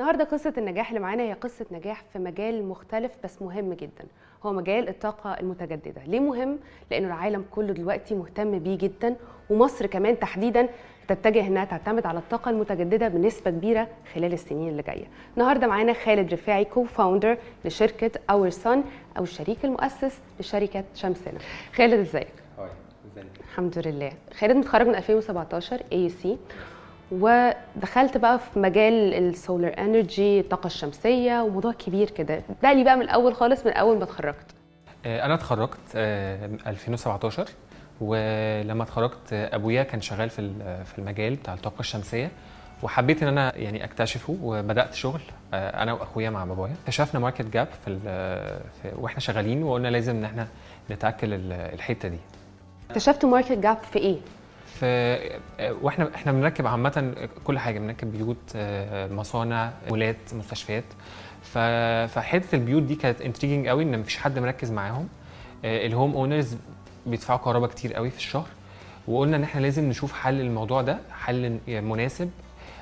النهارده قصة النجاح اللي معانا هي قصة نجاح في مجال مختلف بس مهم جدا هو مجال الطاقة المتجددة ليه مهم؟ لأنه العالم كله دلوقتي مهتم بيه جدا ومصر كمان تحديدا تتجه إنها تعتمد على الطاقة المتجددة بنسبة كبيرة خلال السنين اللي جاية. النهارده معانا خالد رفاعي co-founder لشركة Our Sun أو الشريك المؤسس لشركة شمسنا. خالد إزيك الحمد لله. خالد متخرج من 2017 AUC ودخلت بقى في مجال ال solar energy الطاقة الشمسية وموضوع كبير كده. ابدا لي بقى من الأول خالص؟ من اول ما اتخرجت. آه، أنا اتخرجت آه، 2017 ولما اتخرجت آه، أبويا كان شغال في ال- في المجال بتاع الطاقة الشمسية وحبيت إن أنا يعني أكتشفه وبدأت شغل آه، أنا وأخويا مع بابايا. اكتشفنا market gap في, في وإحنا شغالين وقلنا لازم إن إحنا نتاكل ال- الحتة دي. اكتشفت market gap في إيه؟ ف وإحنا إحنا بنركب عامة كل حاجة بنركب بيوت آه، مصانع مولات مستشفيات. فحتة البيوت دي كانت intriguing قوي إن مفيش حد مركز معاهم. آه، ال home owners بيدفعوا كهرباء كتير قوي في الشهر. وقلنا إن إحنا لازم نشوف حل للموضوع ده حل مناسب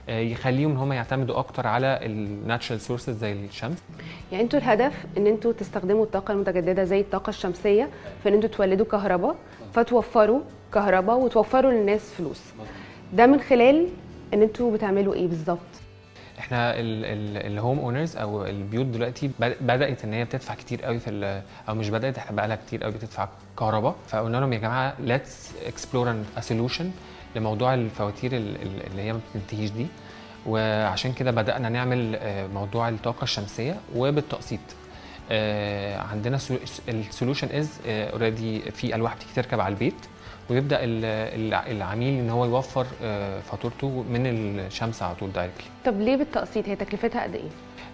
آه، يخليهم إن هم يعتمدوا أكتر على ال natural sources زي الشمس. يعني أنتوا الهدف إن أنتوا تستخدموا الطاقة المتجددة زي الطاقة الشمسية في إن أنتوا تولدوا كهرباء فتوفروا كهرباء وتوفروا للناس فلوس. ده من خلال إن أنتوا بتعملوا إيه بالظبط؟ إحنا ال home owners أو البيوت دلوقتي بد- بدأت إن هي بتدفع كتير قوي في أو مش بدأت إحنا بقى لها كتير قوي بتدفع كهرباء. فقلنا لهم يا جماعة let's explore a solution لموضوع الفواتير ال- ال- اللي هي ما بتنتهيش دي. وعشان كده بدأنا نعمل آه، موضوع الطاقة الشمسية وبالتقسيط. آه، عندنا ال solution is already في ألواح بتيجي تركب على البيت. ويبدأ ال- الع- العميل إن هو يوفر آه، فاتورته من الشمس على طول directly طب ليه بالتقسيط؟ هي تكلفتها قد إيه؟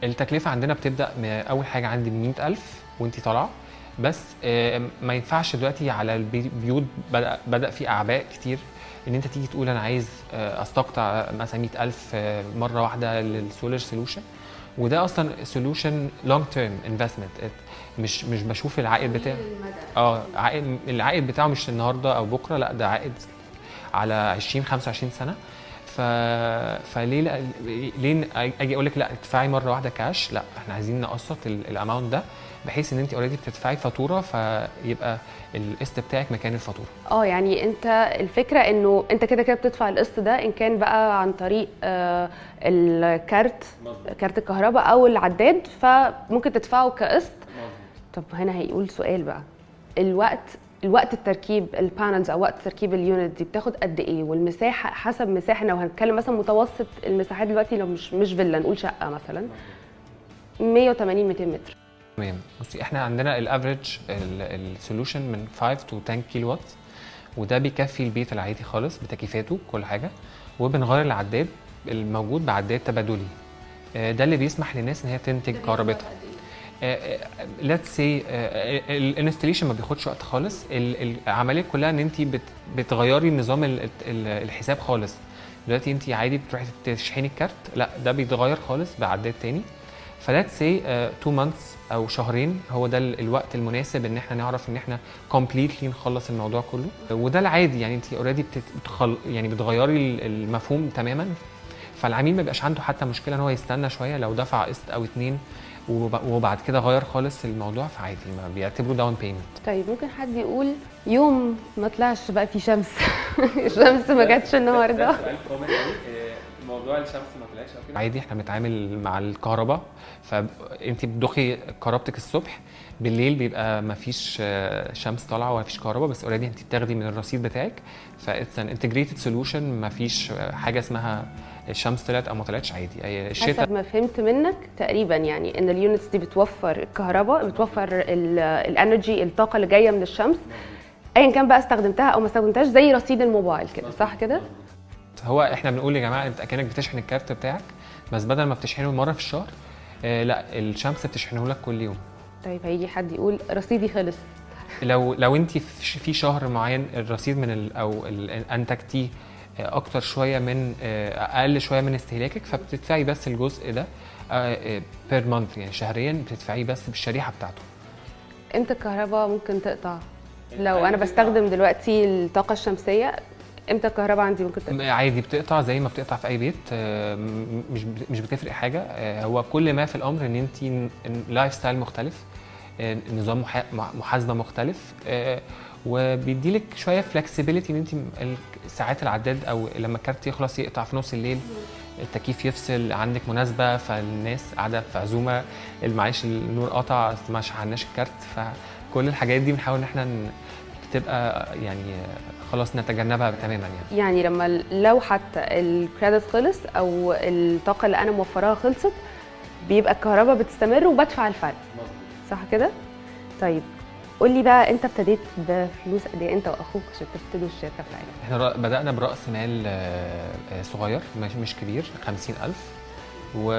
التكلفة عندنا بتبدأ من أول حاجة عندي ب 100000 وأنت طالعة. بس آه، ما ينفعش دلوقتي على البيوت بدأ, بدأ في أعباء كتير إن أنت تيجي تقول أنا عايز آه، أستقطع مثلا 100000 آه، مرة واحدة لل solar solution وده أصلا solution long term investment مش مش بشوف العائد بتاعه. آه عائد العائد بتاعه مش النهارده أو بكرة لأ ده عائد على 20 25 سنة. ف... فليه لا... ليه أجي أقول لك لا ادفعي مرة واحدة كاش لا إحنا عايزين نقسط ال amount ده بحيث إن أنت already بتدفعي فاتورة فيبقى القسط بتاعك مكان الفاتورة. آه يعني أنت الفكرة إنه أنت كده كده بتدفع القسط ده إن كان بقى عن طريق آه الكارت كارت الكهرباء أو العداد فممكن تدفعه كقسط. طب هنا هيقول سؤال بقى. الوقت الوقت التركيب ال panels أو وقت تركيب ال unit دي بتاخد قد إيه؟ والمساحة حسب مساحة لو هنتكلم مثلا متوسط المساحات دلوقتي لو مش مش فيلا نقول شقة مثلا. 180 200 متر. تمام. بصي إحنا عندنا ال average ال solution من 5 to 10 كيلو وات وده بيكفي البيت العادي خالص بتكييفاته كل حاجة. وبنغير العداد الموجود بعداد تبادلي. آه، ده اللي بيسمح للناس إن هي تنتج كهربتها. let's see ال installation ما بياخدش وقت خالص. ال- العملية كلها إن انت بت- بتغيري نظام ال- ال- الحساب خالص. دلوقتي انت عادي بتروحي تشحني الكارت لا ده بيتغير خالص بعداد تاني. ف let's say 2 months أو شهرين هو ده ال- الوقت المناسب إن إحنا نعرف إن إحنا completely نخلص الموضوع كله. وده العادي يعني انت already بتخل يعني بتغيري ال- المفهوم تماما. فالعميل ما بيبقاش عنده حتى مشكلة إن هو يستنى شوية لو دفع قسط أو اتنين وبعد كده غير خالص الموضوع فعادي ما بيعتبروا down payment طيب ممكن حد يقول يوم ما طلعش بقى في شمس؟ الشمس ما جاتش النهارده. موضوع الشمس ما طلعش أو كده؟ عادي إحنا بنتعامل مع الكهرباء. فانت بتضخي كهربتك الصبح بالليل بيبقى ما فيش شمس طالعة وما فيش كهرباء بس already أنت بتاخدي من الرصيد بتاعك. ف it's an integrated solution ما فيش حاجة اسمها الشمس طلعت أو ما طلعتش عادي. أي- الشتاء حسب ما فهمت منك تقريبا يعني إن ال units دي بتوفر الكهرباء بتوفر ال- ال energy الطاقة اللي جاية من الشمس. ايا كان بقى استخدمتها أو ما استخدمتهاش زي رصيد الموبايل كده صح كده؟ هو إحنا بنقول يا جماعة أنت كانك بتشحن الكارت بتاعك بس بدل ما بتشحنه مرة في الشهر آه لا الشمس بتشحنه لك كل يوم. طيب هيجي حد يقول رصيدي خلص لو لو أنت في شهر معين الرصيد من ال أو آه، أكتر شوية من آه، أقل شوية من استهلاكك فبتدفعي بس الجزء ده بير مانث يعني شهريا بتدفعيه بس بالشريحة بتاعته. إمتى الكهرباء ممكن تقطع. لو أنا بستخدم دلوقتي الطاقة الشمسية إمتى الكهرباء عندي ممكن تقطع. عادي بتقطع زي ما بتقطع في أي بيت آه، مش مش بتفرق حاجة. آه، هو كل ما في الأمر إن انت lifestyle مختلف آه، نظام محا- مح- محاسبة مختلف آه، وبيديلك شوية flexibility إن أنت ساعات العداد أو لما الكارت يخلص يقطع في نص الليل التكييف يفصل عندك مناسبة فالناس قاعدة في عزومة معلش النور قطع ما شحناش الكارت فكل الحاجات دي بنحاول إن إحنا تبقى يعني خلاص نتجنبها تماما يعني. يعني لما لو حتى الكريدت خلص أو الطاقة اللي أنا موفراها خلصت بيبقى الكهرباء بتستمر وبدفع الفرق. صح كده؟ طيب. قول لي بقى انت ابتديت بفلوس قد إيه؟ انت وأخوك عشان تبتدوا الشركة بتاعتك إحنا بدأنا برأس مال آه، آه، صغير مش كبير 50000 و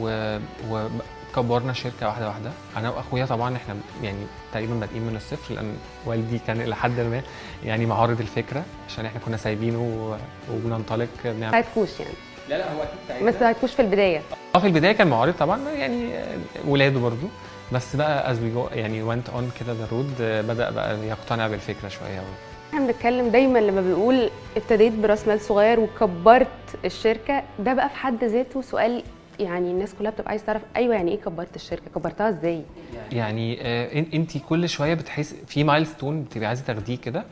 و وكبرنا الشركة واحدة واحدة. أنا وأخويا طبعا إحنا يعني تقريبا بادئين من الصفر لأن والدي كان إلى حد ما يعني معارض الفكرة عشان إحنا كنا سايبينه و- وبننطلق ما بنعمل ساعدكوش يعني؟ لا لا هو أكيد ما ساعدكوش في البداية؟ آه في البداية كان معارض طبعا يعني آه، ولاده برضو. بس بقى as we يعني went on كده the road بدأ بقى يقتنع بالفكرة شوية إحنا بنتكلم دايما لما بنقول ابتديت براس مال صغير وكبرت الشركة ده بقى في حد ذاته سؤال يعني الناس كلها بتبقى عايزه تعرف أيوه يعني إيه كبرت الشركة؟ كبرتها إزاي؟ يعني انت كل شوية بتحس في milestone بتبقي عايزة تاخديه كده.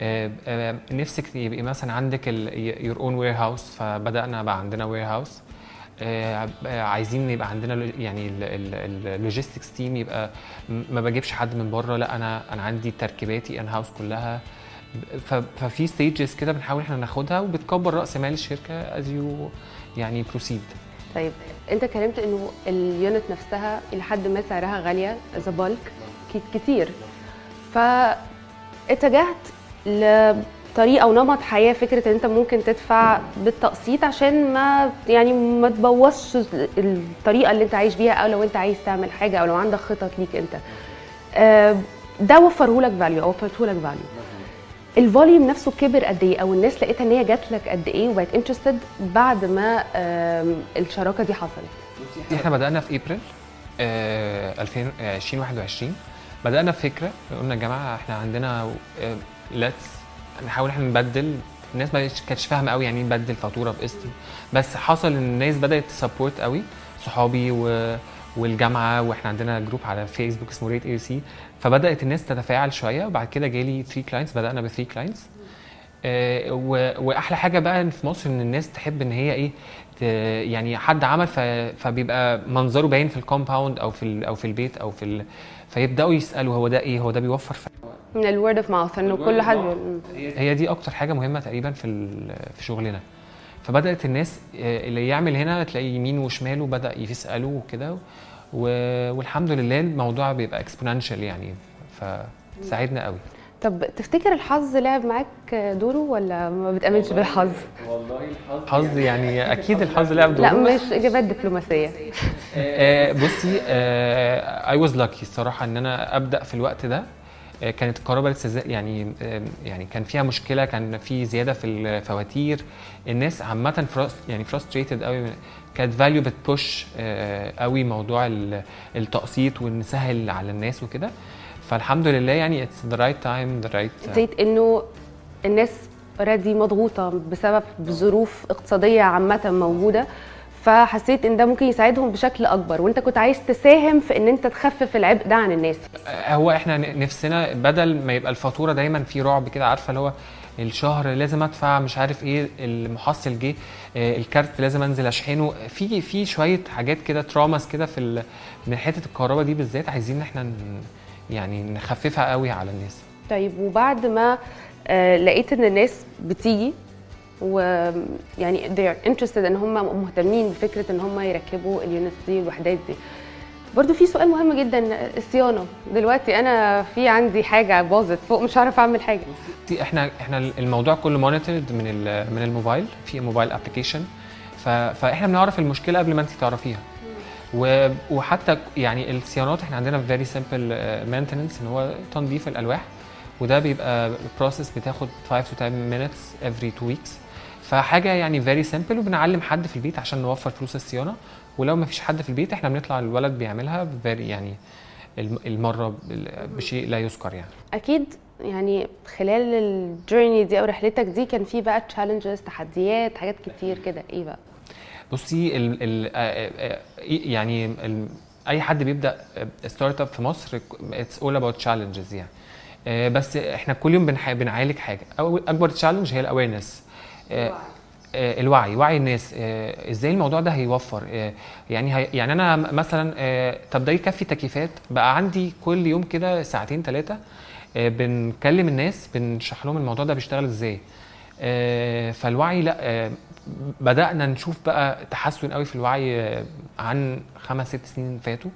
آه، آه، نفسك يبقى مثلا عندك your own warehouse فبدأنا بقى عندنا warehouse عايزين يبقى عندنا يعني ال logistics team يبقى ما بجيبش حد من بره لا أنا أنا عندي تركيباتي in house كلها. ففي stages كده بنحاول إحنا ناخدها وبتكبر رأس مال الشركة as you يعني proceed طيب أنت اتكلمت إنه ال unit نفسها إلى حد ما سعرها غالية ذا بالك كتير. فاتجهت لطريقه أو نمط حياة فكرة إن أنت ممكن تدفع بالتقسيط عشان ما يعني ما تبوظش الطريقة اللي أنت عايش بيها أو لو أنت عايز تعمل حاجة أو لو عندك خطط ليك أنت. آه، ده وفره لك value أو وفرته لك value ال volume نفسه كبر قد إيه؟ أو الناس لقيتها إن هي جات لك قد إيه وبقت interested بعد ما الشراكة دي حصلت؟ إحنا بدأنا في ابريل آه 2021 بدأنا بفكرة قلنا يا جماعة إحنا عندنا let's نحاول إحنا نبدل الناس ما كانتش فاهمة قوي يعني إيه نبدل فاتورة بقسط بس حصل إن الناس بدأت support قوي صحابي و والجامعة وإحنا عندنا group على فيسبوك اسمه RTC فبدأت الناس تتفاعل شوية وبعد كده جالي 3 clients بدأنا ب 3 clients آه، وأحلى حاجة بقى في مصر إن الناس تحب إن هي إيه يعني حد عمل فبيبقى منظره باين في ال compound أو في أو في البيت أو في. فيبدأوا يسألوا هو ده إيه هو ده بيوفر. من ال word of mouth إنه كل حد. هي دي أكتر حاجة مهمة تقريبا في في شغلنا. فبدأت الناس آه، اللي يعمل هنا تلاقي يمين وشمال وبدا يسالوا وكده والحمد لله الموضوع بيبقى exponential يعني. فساعدنا قوي. طب تفتكر الحظ لعب معاك دوره ولا ما بتامنش بالحظ؟ والله الحظ حظ يعني أكيد الحظ لعب دوره. لا مش إجابات دبلوماسية. آه، بصي I was lucky الصراحة إن أنا أبدأ في الوقت ده. كانت الكهرباء لسه يعني آه، يعني كان فيها مشكلة كان في زيادة في الفواتير. الناس عامة يعني frustrated قوي. كانت فاليو بت push قوي موضوع ال- التقسيط ونسهل على الناس وكده. فالحمد لله يعني it's the right time the right نسيت إنه الناس already مضغوطة بسبب ظروف اقتصادية عامة موجودة. فحسيت إن ده ممكن يساعدهم بشكل أكبر. وأنت كنت عايز تساهم في إن أنت تخفف العبء ده عن الناس. هو إحنا نفسنا بدل ما يبقى الفاتورة دايما في رعب كده عارفة اللي هو الشهر لازم أدفع مش عارف إيه المحصل جه آه، ال card لازم أنزل أشحنه. في في شوية حاجات كده traumas كده في من حتة الكهرباء دي بالذات عايزين ان إحنا يعني نخففها قوي على الناس. طيب وبعد ما آه، لقيت إن الناس بتيجي ويعني they're interested إن هم مهتمين بفكرة إن هم يركبوا ال units دي الوحدات دي. برضو في سؤال مهم جدا الصيانة. دلوقتي أنا في عندي حاجة باظت فوق مش عارف أعمل حاجة. إحنا إحنا الموضوع كله monitored من من الموبايل. في mobile application فإحنا بنعرف المشكلة قبل ما أنت تعرفيها. وحتى يعني الصيانات إحنا عندنا very simple maintenance إن هو تنظيف الألواح. وده بيبقى process بتاخد 5 to 10 minutes every 2 weeks. فحاجة يعني very simple وبنعلم حد في البيت عشان نوفر فلوس الصيانة. ولو ما فيش حد في البيت إحنا بنطلع الولد بيعملها very يعني الم- المرة بشيء لا يذكر يعني. أكيد يعني خلال ال journey دي أو رحلتك دي كان في بقى challenges تحديات حاجات كتير كده. إيه بقى؟ بصي ال ال آه، آه، آه، يعني ال أي حد بيبدأ startup في مصر it's all about challenges يعني. بس إحنا كل يوم بنح- بنعالج حاجة. أو أكبر challenge هي ال awareness الوعي. وعي الناس. آه، إزاي الموضوع ده هيوفر؟ آه، يعني هي يعني أنا مثلا آه، طب ده يكفي تكييفات؟ بقى عندي كل يوم كده ساعتين ثلاثة بنكلم الناس بنشرح لهم الموضوع ده بيشتغل إزاي. آه، فالوعي لأ آه، بدأنا نشوف بقى تحسن قوي في الوعي آه، عن خمس ست سنين فاتوا.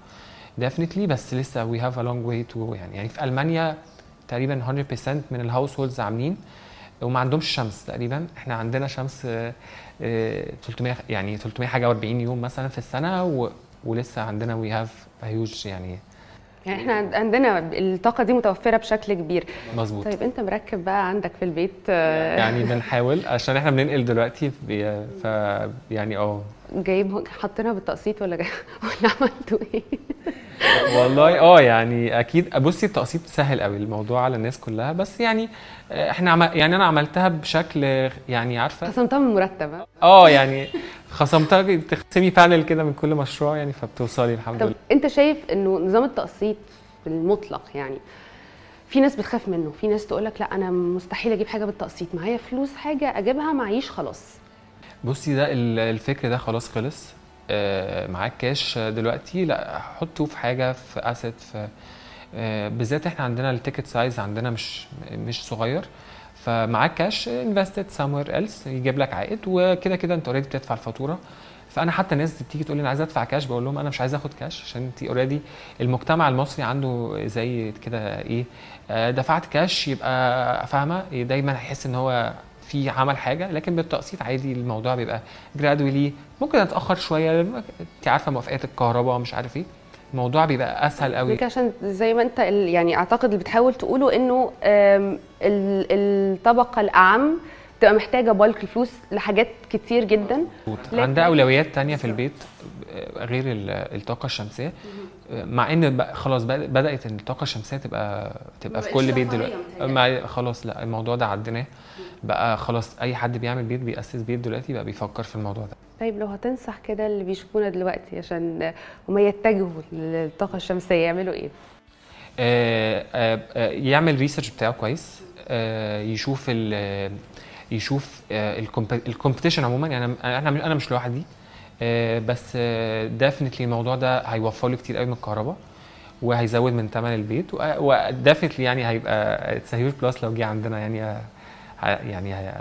Definitely بس لسه we have a long way to يعني. يعني في ألمانيا تقريبا 100% من ال households عاملين وما عندهمش شمس تقريبا. إحنا عندنا شمس آه، آه، 300 يعني 300 حاجة و40 يوم مثلا في السنة و ولسه عندنا we have huge يعني يعني إحنا عند- عندنا الطاقة دي متوفرة بشكل كبير. مظبوط. طيب أنت مركب بقى عندك في البيت آه، يعني بنحاول عشان إحنا بننقل دلوقتي ف يعني آه. جايب حاطينها بالتقسيط ولا جاي ولا عملتوا إيه؟ والله آه يعني أكيد بصي التقسيط سهل قوي الموضوع على الناس كلها بس يعني آه، إحنا عم... يعني أنا عملتها بشكل يعني عارفة؟ خصمتها من المرتب ها؟ آه يعني خصمتها تخصمي بانل كده من كل مشروع يعني فبتوصلي الحمد طب لله. أنت شايف إنه نظام التقسيط بالمطلق يعني في ناس بتخاف منه في ناس تقول لك لأ أنا مستحيل أجيب حاجة بالتقسيط معايا فلوس حاجة أجيبها معيش خلاص. بصي ده ال- الفكر ده خلاص خلص آه، معاك كاش دلوقتي لا حطه في حاجة في asset في آه، بالذات إحنا عندنا ال ticket size عندنا مش مش صغير. فمعاك cash invest it somewhere else يجيب لك عائد وكده كده انت already بتدفع الفاتورة. فأنا حتى ناس بتيجي تقول لي أنا عايز أدفع كاش بقول لهم أنا مش عايز آخد كاش عشان انت already المجتمع المصري عنده زي كده إيه آه، دفعت كاش يبقى فاهمة؟ دايما هيحس إن هو في عمل حاجة لكن بالتقسيط عادي الموضوع بيبقى gradually ممكن أتأخر شوية أنت عارفة موافقات الكهرباء مش عارف إيه. الموضوع بيبقى أسهل قوي. عشان زي ما أنت يعني أعتقد اللي بتحاول تقوله إنه الطبقة الأعم تبقى محتاجة بالك الفلوس لحاجات كتير جدا. عندها أولويات تانية في البيت غير ال- الطاقة الشمسية. مع إن خلاص بد- بدأت الطاقة الشمسية تبقى تبقى في كل بيت دلوقتي. مع خلاص لا الموضوع ده عديناه بقى خلاص أي حد بيعمل بيت بيأسس بيت دلوقتي بقى بيفكر في الموضوع ده. طيب لو هتنصح كده اللي بيشوفونا دلوقتي عشان هم يتجهوا للطاقة الشمسية يعملوا إيه؟ آه، آه، آه، يعمل research بتاعه كويس يشوف ال يشوف ال competition عموما. يعني أنا أنا مش لوحدي بس definitely الموضوع ده هيوفر له كتير قوي من الكهرباء وهيزود من ثمن البيت و definitely يعني هيبقى it's huge plus لو جه عندنا يعني يعني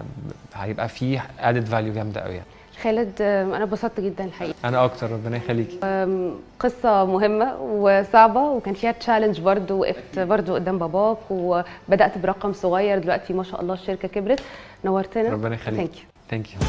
هيبقى فيه added value جامدة قوي يعني خالد أنا اتبسطت جدا الحقيقة. أنا أكتر ربنا يخليكي آم، قصة مهمة وصعبة وكان فيها challenge برضو وقفت برضو قدام باباك وبدأت برقم صغير. دلوقتي ما شاء الله الشركة كبرت. نورتنا. ربنا يخليك. ثانك يو